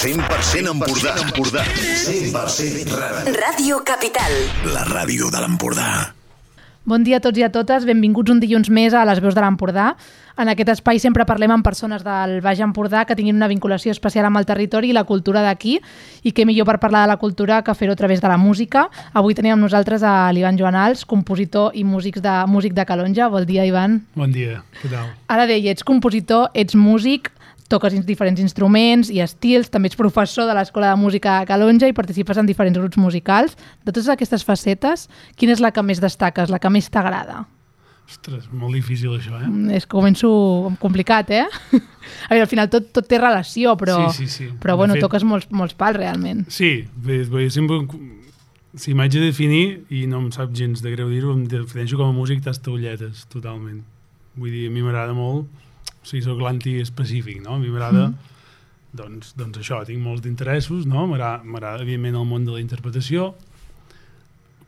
100% Empordà. Empordà. 100% ràdio. Ràdio Capital. La ràdio de l'Empordà. Bon dia a tots i a totes, benvinguts un dilluns més a les veus de l'Empordà. En aquest espai sempre parlem amb persones del Baix Empordà que tinguin una vinculació especial amb el territori i la cultura d'aquí i què millor per parlar de la cultura que fer-ho a través de la música. Avui tenim amb nosaltres a l'Ivan Joanals, compositor i músic de, músic de Calonja. Bon dia, Ivan. Bon dia, què tal? Ara deia, ets compositor, ets músic, toques diferents instruments i estils, també ets professor de l'Escola de Música de Calonja i participes en diferents grups musicals. De totes aquestes facetes, quina és la que més destaques, la que més t'agrada? Ostres, molt difícil això, eh? Mm, És que començo complicat, eh? A veure, al final tot, tot té relació, però, Sí, sí, sí. però De bueno, fet- toques molts, molts pals, realment. Sí, bé, bé, sempre... Si m'haig de definir, i no em sap gens de greu dir-ho, em defineixo com a músic tastaulletes, totalment. Vull dir, a mi m'agrada molt, o sigui, soc l'anti-específic, no? A mi m'agrada, doncs, doncs això, tinc molts d'interessos, no? M'agrada, evidentment, el món de la interpretació,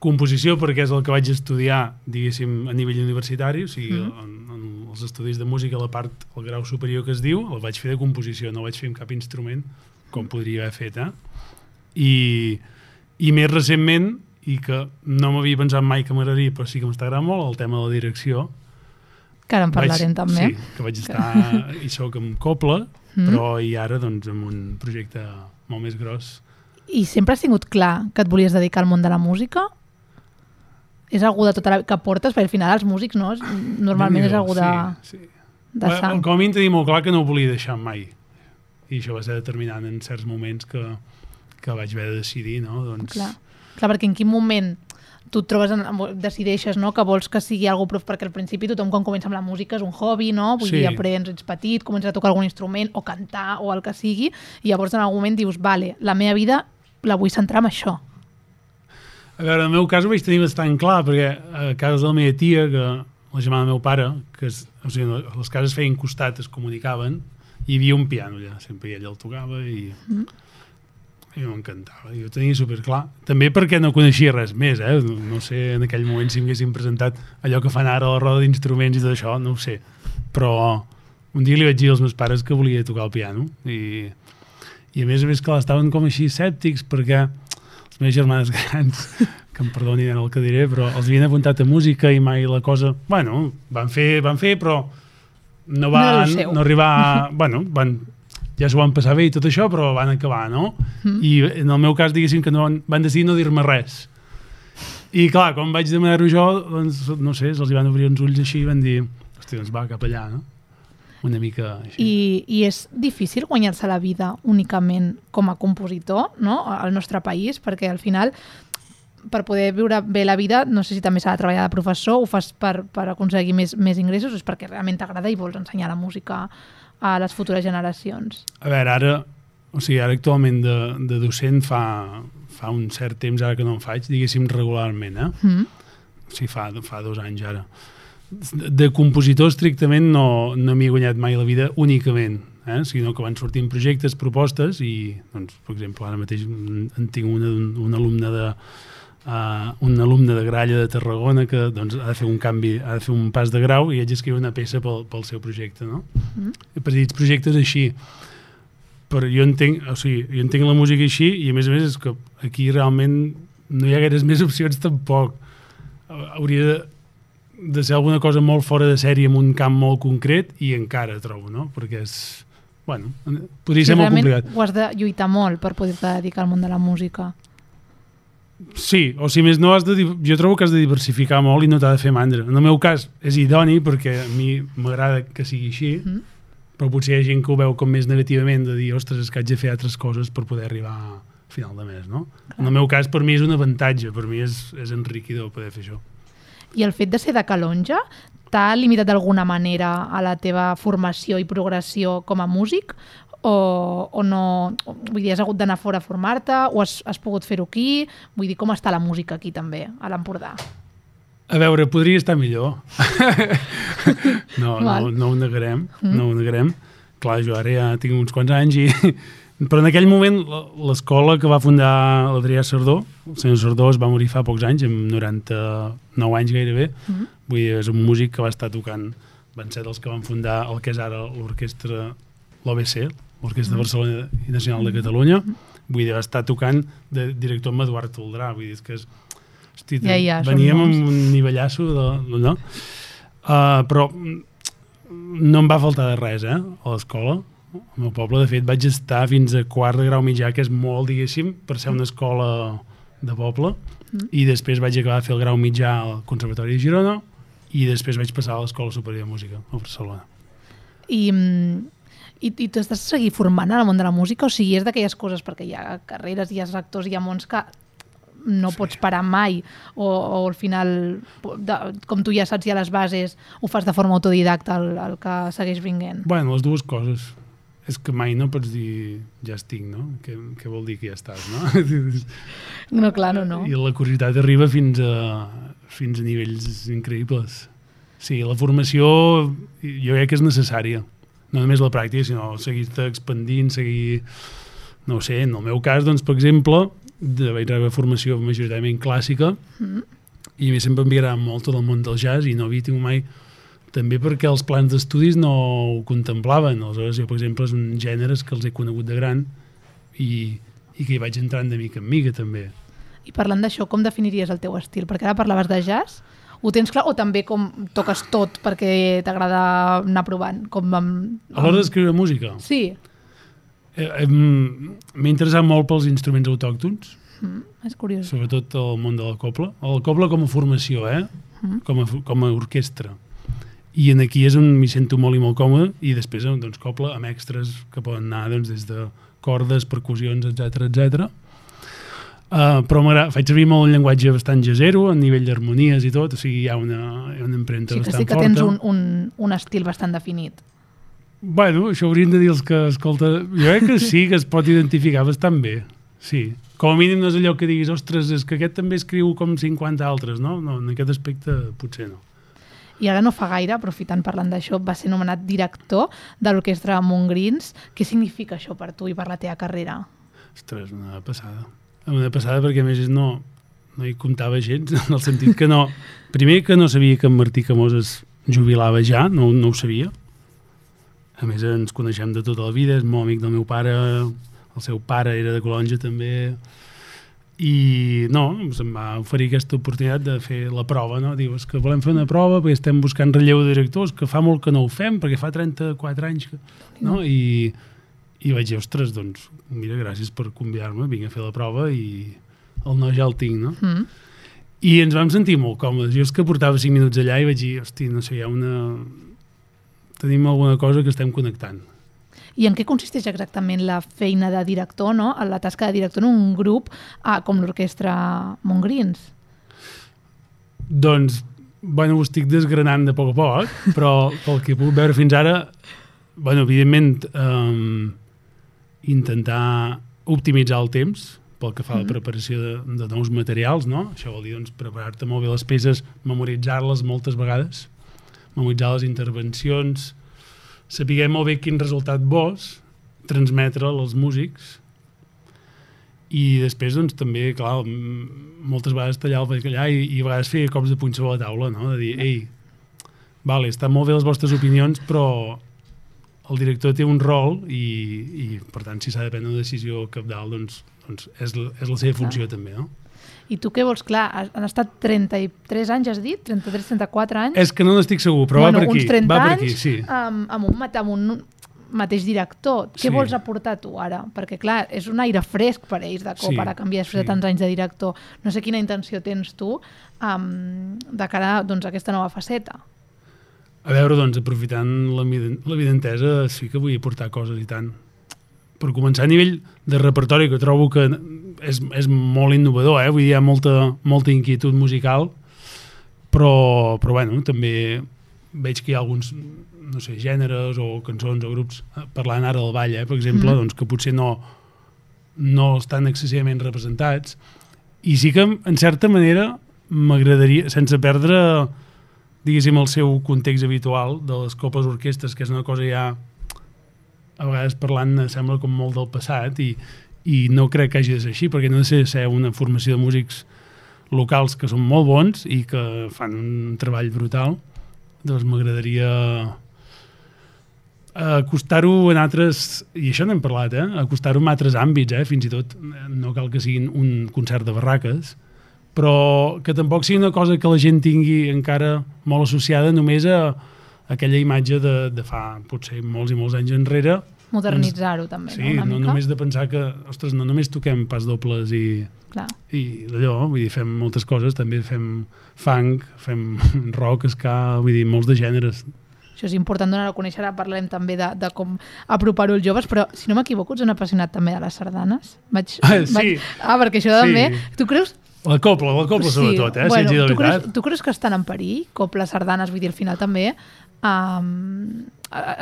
composició perquè és el que vaig estudiar, diguéssim, a nivell universitari, o sigui, Mhm. en, en els estudis de música, la part, el grau superior que es diu, el vaig fer de composició, no el vaig fer amb cap instrument, com podria haver fet, eh? I, i més recentment, i que no m'havia pensat mai que m'agradaria, però sí que m'està agradant molt, el tema de la direcció. Que ara en parlarem vaig, també. Sí, que vaig estar, i sóc amb Copla, Mm. però i ara doncs amb un projecte molt més gros. I sempre has tingut clar que et volies dedicar al món de la música? És algú de tota la... que portes? Perquè al final els músics, no? Normalment és algú de, Sí, sí. de sang. Com a mínim tenia molt clar que no ho volia deixar mai. I això va ser determinant en certs moments que, que vaig haver de decidir, no? Doncs, Clar. Clar, perquè en quin moment tu et trobes, en, decideixes no, que vols que sigui algú prof, perquè al principi tothom quan comença amb la música és un hobby, no? Vull Sí. dir, aprens, ets petit, comences a tocar algun instrument o cantar o el que sigui, i llavors en algun moment dius, vale, la meva vida la vull centrar en això. A veure, en el meu cas ho vaig tenir bastant clar, perquè a casa de la meva tia, que la germana del meu pare, que es, o sigui, les cases feien costat, es comunicaven, hi havia un piano allà, sempre i ell el tocava i, mm. I m'encantava, i ho tenia superclar. També perquè no coneixia res més, eh? No, no sé en aquell moment si m'haguessin presentat allò que fan ara a la roda d'instruments i tot això, no ho sé. Però un dia li vaig dir als meus pares que volia tocar el piano i, i a més a més que estaven com així escèptics perquè les meves germanes grans, que em perdonin el que diré, però els havien apuntat a música i mai la cosa... Bueno, van fer, van fer però no No van seu. no arribar... bueno, van, ja s'ho van passar bé i tot això, però van acabar, no? Mm. I en el meu cas, diguéssim que no van, van decidir no dir-me res. I clar, quan vaig demanar-ho jo, doncs, no sé, se'ls van obrir uns ulls així i van dir, hosti, doncs va, cap allà, no? Una mica així. I, I és difícil guanyar-se la vida únicament com a compositor no? al nostre país, perquè al final per poder viure bé la vida, no sé si també s'ha de treballar de professor, ho fas per, per aconseguir més, més ingressos, és perquè realment t'agrada i vols ensenyar la música a les futures generacions. A veure, ara, o sigui, ara actualment de, de docent fa, fa un cert temps ara que no en faig, diguéssim regularment, eh? Mm. O sigui, fa, fa dos anys ara. De compositor estrictament no, no m'hi he guanyat mai la vida únicament, eh? sinó que van sortint projectes, propostes i, doncs, per exemple, ara mateix en tinc una, d'un- un alumne de uh, un alumne de Gralla de Tarragona que doncs, ha de fer un canvi, ha de fer un pas de grau i haig d'escriure una peça pel, pel seu projecte, no? Mm. Petits projectes així però jo entenc, o sigui, jo entenc la música així i a més a més és que aquí realment no hi ha gaires més opcions tampoc hauria de, de ser alguna cosa molt fora de sèrie en un camp molt concret i encara trobo, no? Perquè és... Bueno, podria ser molt complicat. ho has de lluitar molt per poder-te dedicar al món de la música. Sí, o si més no, has de, jo trobo que has de diversificar molt i no t'ha de fer mandra. En el meu cas és idoni perquè a mi m'agrada que sigui així, Mm. però potser hi ha gent que ho veu com més negativament, de dir, ostres, és que haig de fer altres coses per poder arribar a final de mes, no? En el meu cas, per mi és un avantatge, per mi és, és enriquidor poder fer això. I el fet de ser de Calonja t'ha limitat d'alguna manera a la teva formació i progressió com a músic? O, o no... o- Vull dir, has hagut d'anar fora a formar-te o has, has pogut fer-ho aquí? Vull dir, com està la música aquí també, a l'Empordà? A veure, podria estar millor. no, no, no ho negarem, mm. no ho negarem. Clar, jo ara ja tinc uns quants anys i... Però en aquell moment l'escola que va fundar l'Adrià Sardó, el senyor Sardó es va morir fa pocs anys, amb 99 anys gairebé, Mhm. vull dir, és un músic que va estar tocant, van ser dels que van fundar el que és ara l'orquestra, l'OBC, l'Orquestra de Barcelona i Nacional de Catalunya, vull dir, estar tocant de director amb Eduard Toldrà, vull dir, que és, hosti, Ja, ja, veníem amb un nivellasso de, no? Uh, però no em va faltar de res, eh, a l'escola. Al meu poble, de fet, vaig estar fins a quart de grau mitjà, que és molt, diguéssim, per ser una escola de poble, Mm. i després vaig acabar de fer el grau mitjà al Conservatori de Girona, i després vaig passar a l'Escola Superior de Música, a Barcelona. I, i, i t'estàs seguir formant en el món de la música? O sigui, és d'aquelles coses, perquè hi ha carreres, hi ha sectors, hi ha mons que no sí. pots parar mai, o, o al final, de, com tu ja saps ja les bases, ho fas de forma autodidacta el, el que segueix vinguent. Bueno, les dues coses. És que mai no pots dir ja estic, no? Què, què vol dir que ja estàs, no? No, clar, no, no. I la curiositat arriba fins a, fins a nivells increïbles. Sí, la formació jo crec que és necessària. No només la pràctica, sinó seguir-te expandint, seguir... No sé, en el meu cas, doncs, per exemple, de, vaig rebre formació majoritàriament clàssica Mm. i a mi sempre m'havia agradat molt tot el món del jazz i no havia tingut mai també perquè els plans d'estudis no ho contemplaven. Aleshores, jo, per exemple, és un gèneres que els he conegut de gran i, i que hi vaig entrant de mica en mica, també. I parlant d'això, com definiries el teu estil? Perquè ara parlaves de jazz, ho tens clar? O també com toques tot perquè t'agrada anar provant? Com amb, A l'hora d'escriure música, Sí, eh, em- m'he interessat molt pels instruments autòctons, mm, és curiós. sobretot el món de la copla. El copla com a formació, eh? Mm. com, a, com a orquestra. I en aquí és on m'hi sento molt i molt còmode i després doncs, copla amb extras que poden anar doncs, des de cordes, percussions, etc etc. Uh, però faig servir molt un llenguatge bastant jazzero, a nivell d'harmonies i tot, o sigui, hi ha una, hi ha una empremta Sí que bastant sí que forta. tens un, un, un estil bastant definit. Bueno, això haurien de dir els que, escolta, jo crec que sí, que es pot identificar bastant bé, sí. Com a mínim no és allò que diguis, ostres, és que aquest també escriu com 50 altres, no? No, en aquest aspecte potser no. I ara no fa gaire, aprofitant parlant d'això, va ser nomenat director de l'orquestra Montgrins. Què significa això per tu i per la teva carrera? Ostres, una passada. Una passada perquè a més no, no hi comptava gens, en el sentit que no... Primer que no sabia que en Martí Camós es jubilava ja, no, no ho sabia. A més ens coneixem de tota la vida, és molt amic del meu pare, el seu pare era de Colonja també, i no, se'm va oferir aquesta oportunitat de fer la prova, no? Diu, és que volem fer una prova perquè estem buscant relleu de directors, que fa molt que no ho fem, perquè fa 34 anys que... No? I, i vaig dir, ostres, doncs, mira, gràcies per convidar-me, vinc a fer la prova i el no ja el tinc, no? Mm. I ens vam sentir molt còmodes. Jo és que portava 5 minuts allà i vaig dir, hosti, no sé, hi ha una... Tenim alguna cosa que estem connectant. I en què consisteix exactament la feina de director, no? la tasca de director en un grup ah, com l'orquestra Montgrins? Doncs, bueno, ho estic desgranant de poc a poc, però pel que pogut veure fins ara, bueno, evidentment, um, intentar optimitzar el temps pel que fa a la Mhm. preparació de, de nous materials, no? Això vol dir, doncs, preparar-te molt bé les peces, memoritzar-les moltes vegades, memoritzar les intervencions, saber molt bé quin resultat vols, transmetre'l als músics, i després, doncs, també, clar, moltes vegades tallar el bacallà i, i a vegades fer cops de puny sobre la taula, no? De dir, ei, vale, estan molt bé les vostres opinions, però el director té un rol i, i per tant, si s'ha de prendre una decisió capdalt, doncs, doncs és, és la seva funció també, no? I tu què vols? Clar, han estat 33 anys, has dit? 33-34 anys? És que no n'estic segur, però bueno, va per aquí. uns 30 va per anys aquí, sí. amb, amb, un, amb un mateix director. Què Sí. vols aportar tu ara? Perquè, clar, és un aire fresc per ells de cop, Sí, ara canviar després sí. de tants anys de director. No sé quina intenció tens tu um, de cara doncs, a aquesta nova faceta. A veure, doncs, aprofitant l'evi- l'evidentesa, sí que vull aportar coses i tant. Per començar, a nivell de repertori, que trobo que és, és molt innovador, eh? vull dir, hi ha molta, molta inquietud musical, però, però bueno, també veig que hi ha alguns no sé, gèneres o cançons o grups, eh, parlant ara del ball, eh, per exemple, mm. doncs que potser no, no estan excessivament representats, i sí que, en certa manera, m'agradaria, sense perdre diguéssim, el seu context habitual de les copes orquestres, que és una cosa ja a vegades parlant sembla com molt del passat i, i no crec que hagi de ser així perquè no de ser una formació de músics locals que són molt bons i que fan un treball brutal doncs m'agradaria acostar-ho en altres, i això n'hem parlat, eh? acostar-ho en altres àmbits, eh? fins i tot no cal que siguin un concert de barraques, però que tampoc sigui una cosa que la gent tingui encara molt associada només a aquella imatge de, de fa potser molts i molts anys enrere. Modernitzar-ho també, Sí, no? Una no mica. només de pensar que, ostres, no només toquem pas dobles i, Clar. i d'allò, vull dir, fem moltes coses, també fem funk, fem rock, ska, vull dir, molts de gèneres. Això és important donar a conèixer, ara parlarem també de, de com apropar-ho als joves, però si no m'equivoco ets un apassionat també de les sardanes. Vaig, Ah, sí. vaig... ah perquè això Sí. també... Tu creus... La copla, la copla sobretot, eh? bueno, si tu, creus, tu creus que estan en perill? Copla, sardanes, vull dir, al final també um,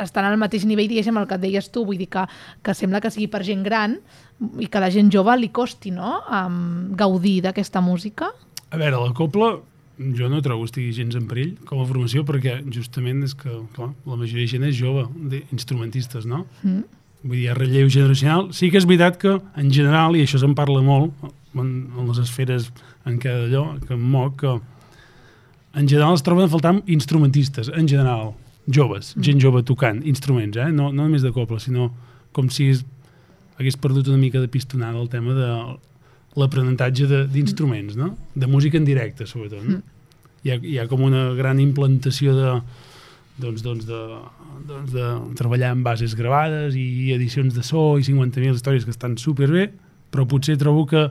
estan al mateix nivell, diguéssim, el que et deies tu, vull dir que, que sembla que sigui per gent gran i que la gent jove li costi, no?, um, gaudir d'aquesta música. A veure, la copla jo no trobo que estigui gens en perill com a formació perquè justament és que clar, la majoria de gent és jove, d'instrumentistes, no? Mm. Vull dir, relleu generacional. Sí que és veritat que, en general, i això se'n parla molt en, en les esferes en què allò, que em moc, que en general es troben a faltar instrumentistes, en general, joves, Mm. gent jove tocant instruments, eh? no, no només de coble, sinó com si es, hagués perdut una mica de pistonada el tema de l'aprenentatge de- d'instruments, no? de música en directe, sobretot. No? Mm. Hi, ha, hi ha com una gran implantació de, doncs, doncs de, doncs de treballar amb bases gravades i edicions de so i 50.000 històries que estan superbé, però potser trobo que,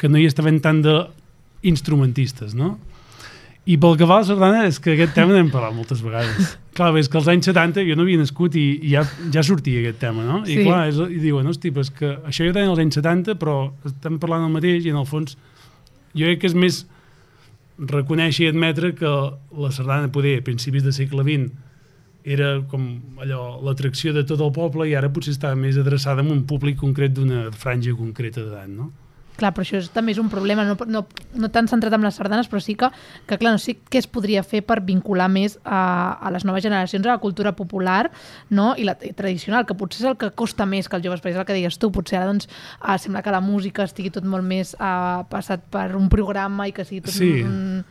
que no hi estaven tant d'instrumentistes, no? I pel que va a la sardana és que aquest tema n'hem parlat moltes vegades. Clar, és que als anys 70 jo no havia nascut i, i ja, ja sortia aquest tema, no? I Sí. clar, és, i diuen, hosti, però és que això jo tenia als anys 70, però estem parlant del mateix i en el fons jo crec que és més reconèixer i admetre que la sardana poder a principis de segle XX era com allò l'atracció de tot el poble i ara potser està més adreçada a un públic concret d'una franja concreta d'edat, no? Clar, però això és, també és un problema, no, no, no tan centrat en les sardanes, però sí que, que clar, no sé què es podria fer per vincular més a, a les noves generacions a la cultura popular no? i la i tradicional, que potser és el que costa més que els joves, perquè és el que deies tu, potser ara doncs, uh, sembla que la música estigui tot molt més uh, passat per un programa i que sigui tot Sí. un,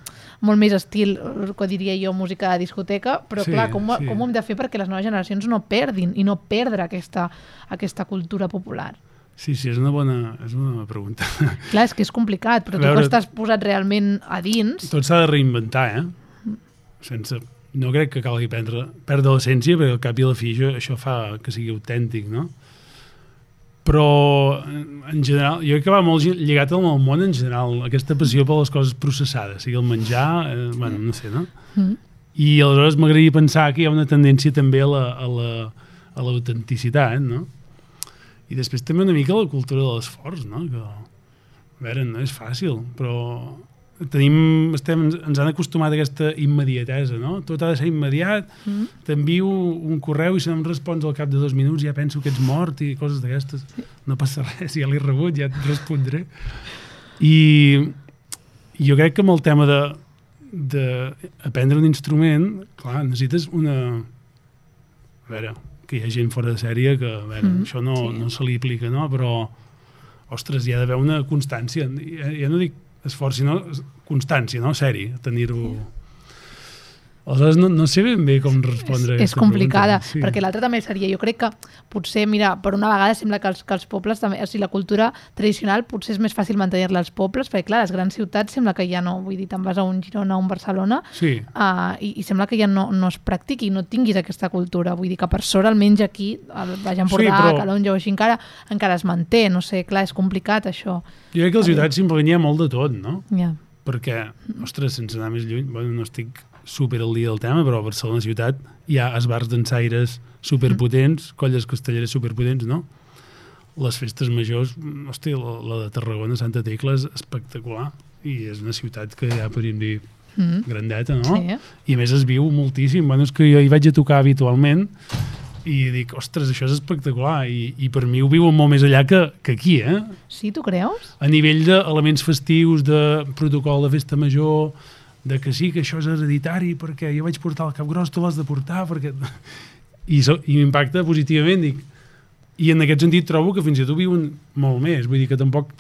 molt més estil, que diria jo, música de discoteca, però Sí, clar, com, sí. com ho hem de fer perquè les noves generacions no perdin i no perdre aquesta, aquesta cultura popular? Sí, sí, és una bona, és una bona pregunta. Clar, és que és complicat, però tu veure- que estàs posat realment a dins... Tot s'ha de reinventar, eh? Sense... No crec que calgui prendre, perdre l'essència, perquè al cap i a la fi això, això fa que sigui autèntic, no? Però, en general, jo crec que va molt lligat amb el món en general, aquesta passió per les coses processades, sigui el menjar, eh, bueno, no sé, no? Mm. I aleshores m'agradaria pensar que hi ha una tendència també a la- a la- a l'autenticitat, no? I després també una mica la cultura de l'esforç, no? Que, a veure, no és fàcil, però tenim, estem, ens han acostumat a aquesta immediatesa, no? Tot ha de ser immediat, Mm. t'envio un correu i si no em respons al cap de dos minuts ja penso que ets mort i coses d'aquestes. No passa res, ja l'he rebut, ja et respondré. I jo crec que amb el tema de, de aprendre un instrument, clar, necessites una... A veure, que hi ha gent fora de sèrie que, a veure, Mm, això no, sí. no se li aplica, no? Però, ostres, hi ha d'haver una constància. Ja, ja no dic esforç, sinó constància, no? Seri, tenir-ho... Aleshores, no, no sé ben bé com respondre És, és complicada, pregunta. Sí. perquè l'altre també seria, jo crec que potser, mira, per una vegada sembla que els, que els pobles també, o sigui, la cultura tradicional potser és més fàcil mantenir-la als pobles, perquè clar, les grans ciutats sembla que ja no, vull dir, te'n vas a un Girona o un Barcelona Sí, uh, i, i sembla que ja no, no es practiqui, no tinguis aquesta cultura, vull dir que per sort almenys aquí, al Baix Empordà, Sí, però- Calonja o així encara, encara es manté, no sé, clar, és complicat això. jo crec que a les ciutats simplement hi ha molt de tot, no? Ja. Perquè, ostres, sense anar més lluny, bueno, no estic super al dia del tema, però a Barcelona ciutat hi ha esbars dansaires superpotents, colles castelleres superpotents, no? Les festes majors, mm, hosti, la, la de Tarragona, Santa Tecla, és espectacular i és una ciutat que ja podríem dir Mm. grandeta, no? Sí. I a més es viu moltíssim. Bueno, és que jo hi vaig a tocar habitualment i dic, ostres, això és espectacular i, i per mi ho viuen molt més allà que, que aquí, eh? Sí, tu creus? a nivell d'elements festius, de protocol de festa major, de que sí, que això és hereditari, perquè jo vaig portar el cap gros, tu l'has de portar, perquè... I, so, i m'impacta positivament, dic. I en aquest sentit trobo que fins i tot viuen molt més, vull dir que tampoc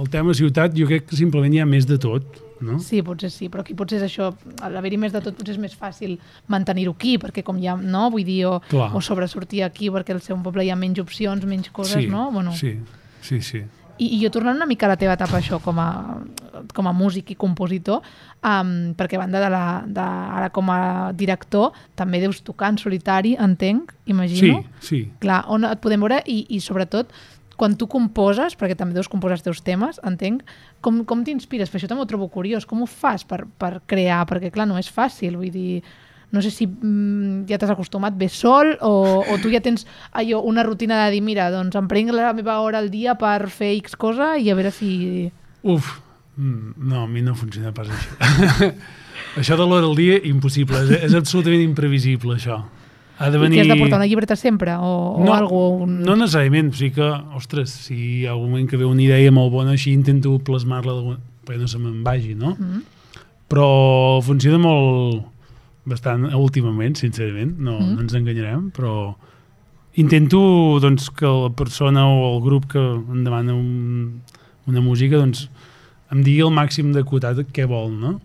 el tema ciutat jo crec que simplement hi ha més de tot no? Sí, potser sí, però aquí potser és això, a l'haver-hi més de tot potser és més fàcil mantenir-ho aquí, perquè com ha, no, vull dir, o, Clar. o sobresortir aquí perquè al seu poble hi ha menys opcions, menys coses, sí, no? Bueno, sí, sí, sí. I, I jo tornant una mica a la teva etapa això com a, com a músic i compositor, um, perquè a banda de la, de, ara com a director també deus tocar en solitari, entenc, Sí, imagino. sí. Clar, on et podem veure i, i sobretot quan tu composes, perquè també deus composar els teus temes, entenc, com, com t'inspires? Per això també ho trobo curiós. Com ho fas per, per crear? Perquè, clar, no és fàcil, vull dir... No sé si mm, ja t'has acostumat bé sol o, o tu ja tens allò, una rutina de dir, mira, doncs em prenc la meva hora al dia per fer X cosa i a veure si... Uf, mm, no, a mi no funciona pas això. això de l'hora al dia, impossible. És, és absolutament imprevisible, això. Ha de I venir... que has de portar una llibreta sempre? O, o no, algo, un... no necessàriament, sí que, ostres, si hi ha un moment que ve una idea molt bona, així intento plasmar-la perquè no se me'n vagi, no? Mm. Però funciona molt bastant últimament, sincerament, no, Mm. no ens enganyarem, però intento doncs, que la persona o el grup que em demana un, una música doncs, em digui el màxim d'acotat què vol, no?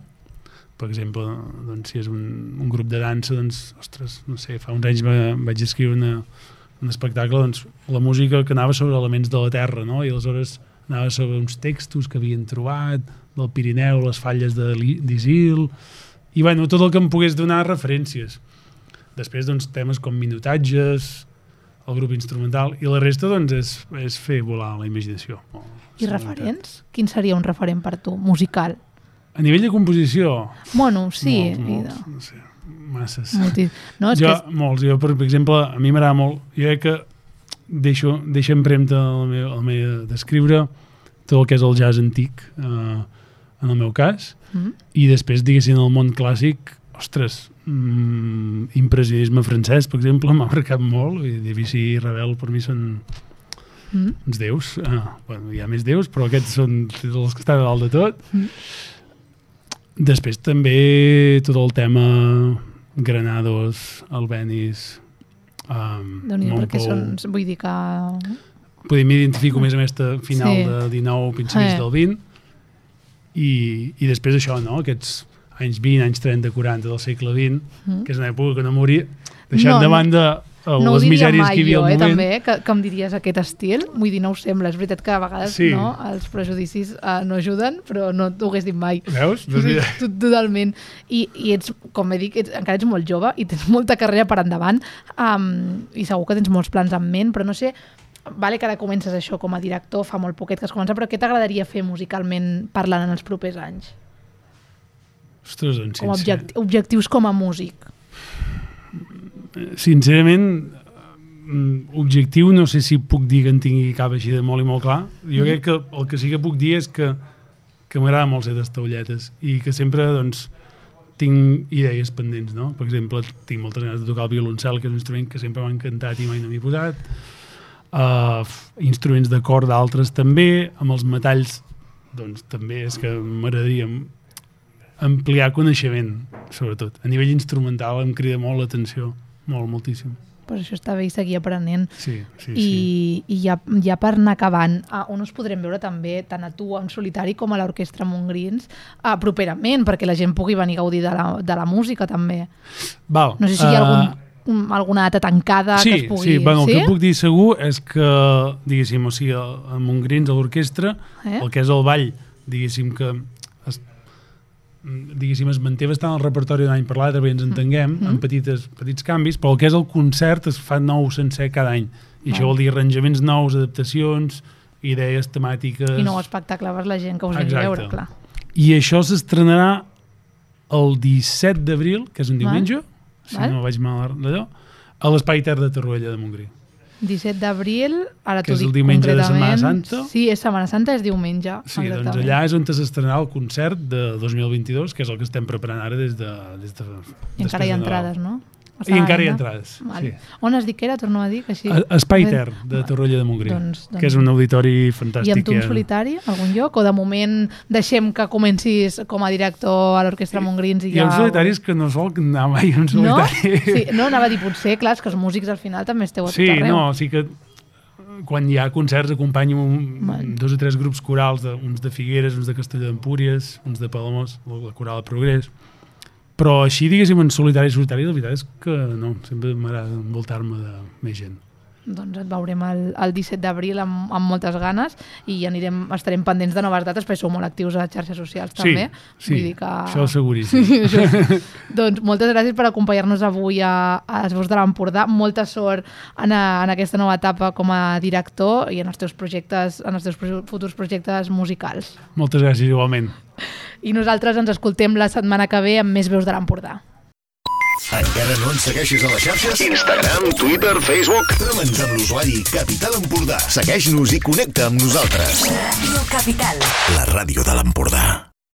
Per exemple, doncs, si és un, un grup de dansa, doncs, ostres, no sé, fa uns anys va, vaig escriure una, un espectacle, doncs, la música que anava sobre elements de la terra, no? I aleshores anava sobre uns textos que havien trobat del Pirineu, les falles de d'Isil, i bueno, tot el que em pogués donar referències. Després, doncs, temes com minutatges, el grup instrumental, i la resta, doncs, és, és fer volar la imaginació. I referents? Quin seria un referent per tu, musical? A nivell de composició, Bueno, sí. molts, i molts, no sé, masses. Molti... No, és jo, que és... molts. Jo, per exemple, a mi m'agrada molt, jo crec que deixo, deixo empremta el meu, el meu d'escriure tot el que és el jazz antic, eh, en el meu cas, Mm? i després, diguéssim, el món clàssic, ostres, mm, impressionisme francès, per exemple, m'ha marcat molt, i Debussy i Ravel per mi són Mm? uns déus. Ah, bueno, hi ha més déus, però aquests són els que estan a dalt de tot. Mm. Després també tot el tema Granados, Albenis, um, déu nhi perquè Montpou. són... Vull dir que... Poder m'identifico més amb aquesta final Sí. de 19, principis Eh. del 20, i, i després això, no? aquests anys 20, anys 30, 40 del segle XX, Mm. que és una època que no moria, deixant No, de no- banda eh, No ho les misèries mai que hi havia jo, eh, moment. també, que, que em diries aquest estil. Vull dir, no ho sembla. És veritat que a vegades Sí. no, els prejudicis uh, no ajuden, però no t'ho hagués dit mai. Veus? Doncs Sí, mira, tot- Totalment. I, I ets, com he dit, ets, encara ets molt jove i tens molta carrera per endavant um, i segur que tens molts plans en ment, però no sé, vale que ara comences això com a director, fa molt poquet que has començat, però què t'agradaria fer musicalment parlant en els propers anys? ostres, doncs, Com objecti objectius com a músic. sincerament mm, objectiu no sé si puc dir que en tingui cap així de molt i molt clar jo Mhm. crec que el que sí que puc dir és que, que m'agrada molt ser d'estaulletes i que sempre doncs tinc idees pendents, no? Per exemple, tinc moltes ganes de tocar el violoncel, que és un instrument que sempre m'ha encantat i mai no m'hi he posat. Uh, instruments de cor d'altres també, amb els metalls doncs també és que m'agradaria ampliar coneixement, sobretot. A nivell instrumental em crida molt l'atenció, molt, moltíssim. Pues això està bé i seguir aprenent. Sí, sí, I, sí. i ja, ja per anar acabant, ah, on us podrem veure també tant a tu en solitari com a l'Orquestra Montgrins ah, properament, perquè la gent pugui venir a gaudir de la, de la música també. Val, No sé si hi ha eh, algun, un, alguna data tancada sí, que es pugui... Sí, bueno, sí? el que puc dir segur és que, diguéssim, o sigui, a Montgrins, a l'orquestra, Eh? el que és el ball, diguéssim que es, diguéssim, es manté bastant el repertori d'un any per l'altre, bé ens entenguem, Mm. amb petites, petits canvis, però el que és el concert es fa nou sencer cada any. I això vol dir arranjaments nous, adaptacions, idees temàtiques... I nou espectacle per la gent que us vingui a veure, clar. I això s'estrenarà el 17 d'abril, que és un Val. Si Val. no vaig mal d'allò, a l'Espai Ter de Torroella de Montgrí. 17 d'abril, ara Que t'ho és el dic diumenge de. Setmana Santa. Sí, és Setmana Santa, és diumenge. Sí, doncs exactament. allà és on s'estrenarà el concert de 2022, que és el que estem preparant ara des de... Des de I encara hi ha entrades, no? I encara hi ha entrades, Vale. sí. On has dit que era? Torno a dir que així... A- Espai Ter, de Torroella de Montgrí, Doncs- doncs- que és un auditori I fantàstic. amb tu en solitari, algun lloc? O de moment deixem que comencis com a director a l'Orquestra Montgrins i Hi ja... ha uns solitaris que no sol anar mai en No? solitari. Sí, no, anava a dir potser, clar, que els músics al final també esteu a tot Sí, arreu. no, sí que quan hi ha concerts acompanyo un, dos o tres grups corals, de, uns de Figueres, uns de Castelló d'Empúries, uns de Palamós, la coral de Progrés. Però així, diguéssim, en solitari i solitari, la veritat és que no, sempre m'agrada envoltar-me de més gent. Doncs et veurem el, el 17 d'abril amb, amb moltes ganes i anirem, estarem pendents de noves dates perquè sou molt actius a les xarxes socials també. sí, Vull dir que... això seguríssim. Això. doncs moltes gràcies per acompanyar-nos avui a, a les veus de l'Empordà. Molta sort en, a, en aquesta nova etapa com a director i en els teus projectes, en els teus futurs projectes musicals. Moltes gràcies, igualment. I nosaltres ens escoltem la setmana que ve amb més veus de l'Empordà. Encara no ens segueixes a les xarxes? Instagram, Twitter, Facebook. Tremens amb l'usuari Capital Empordà. Segueix-nos i connecta amb nosaltres. Ràdio Capital. La ràdio de l'Empordà.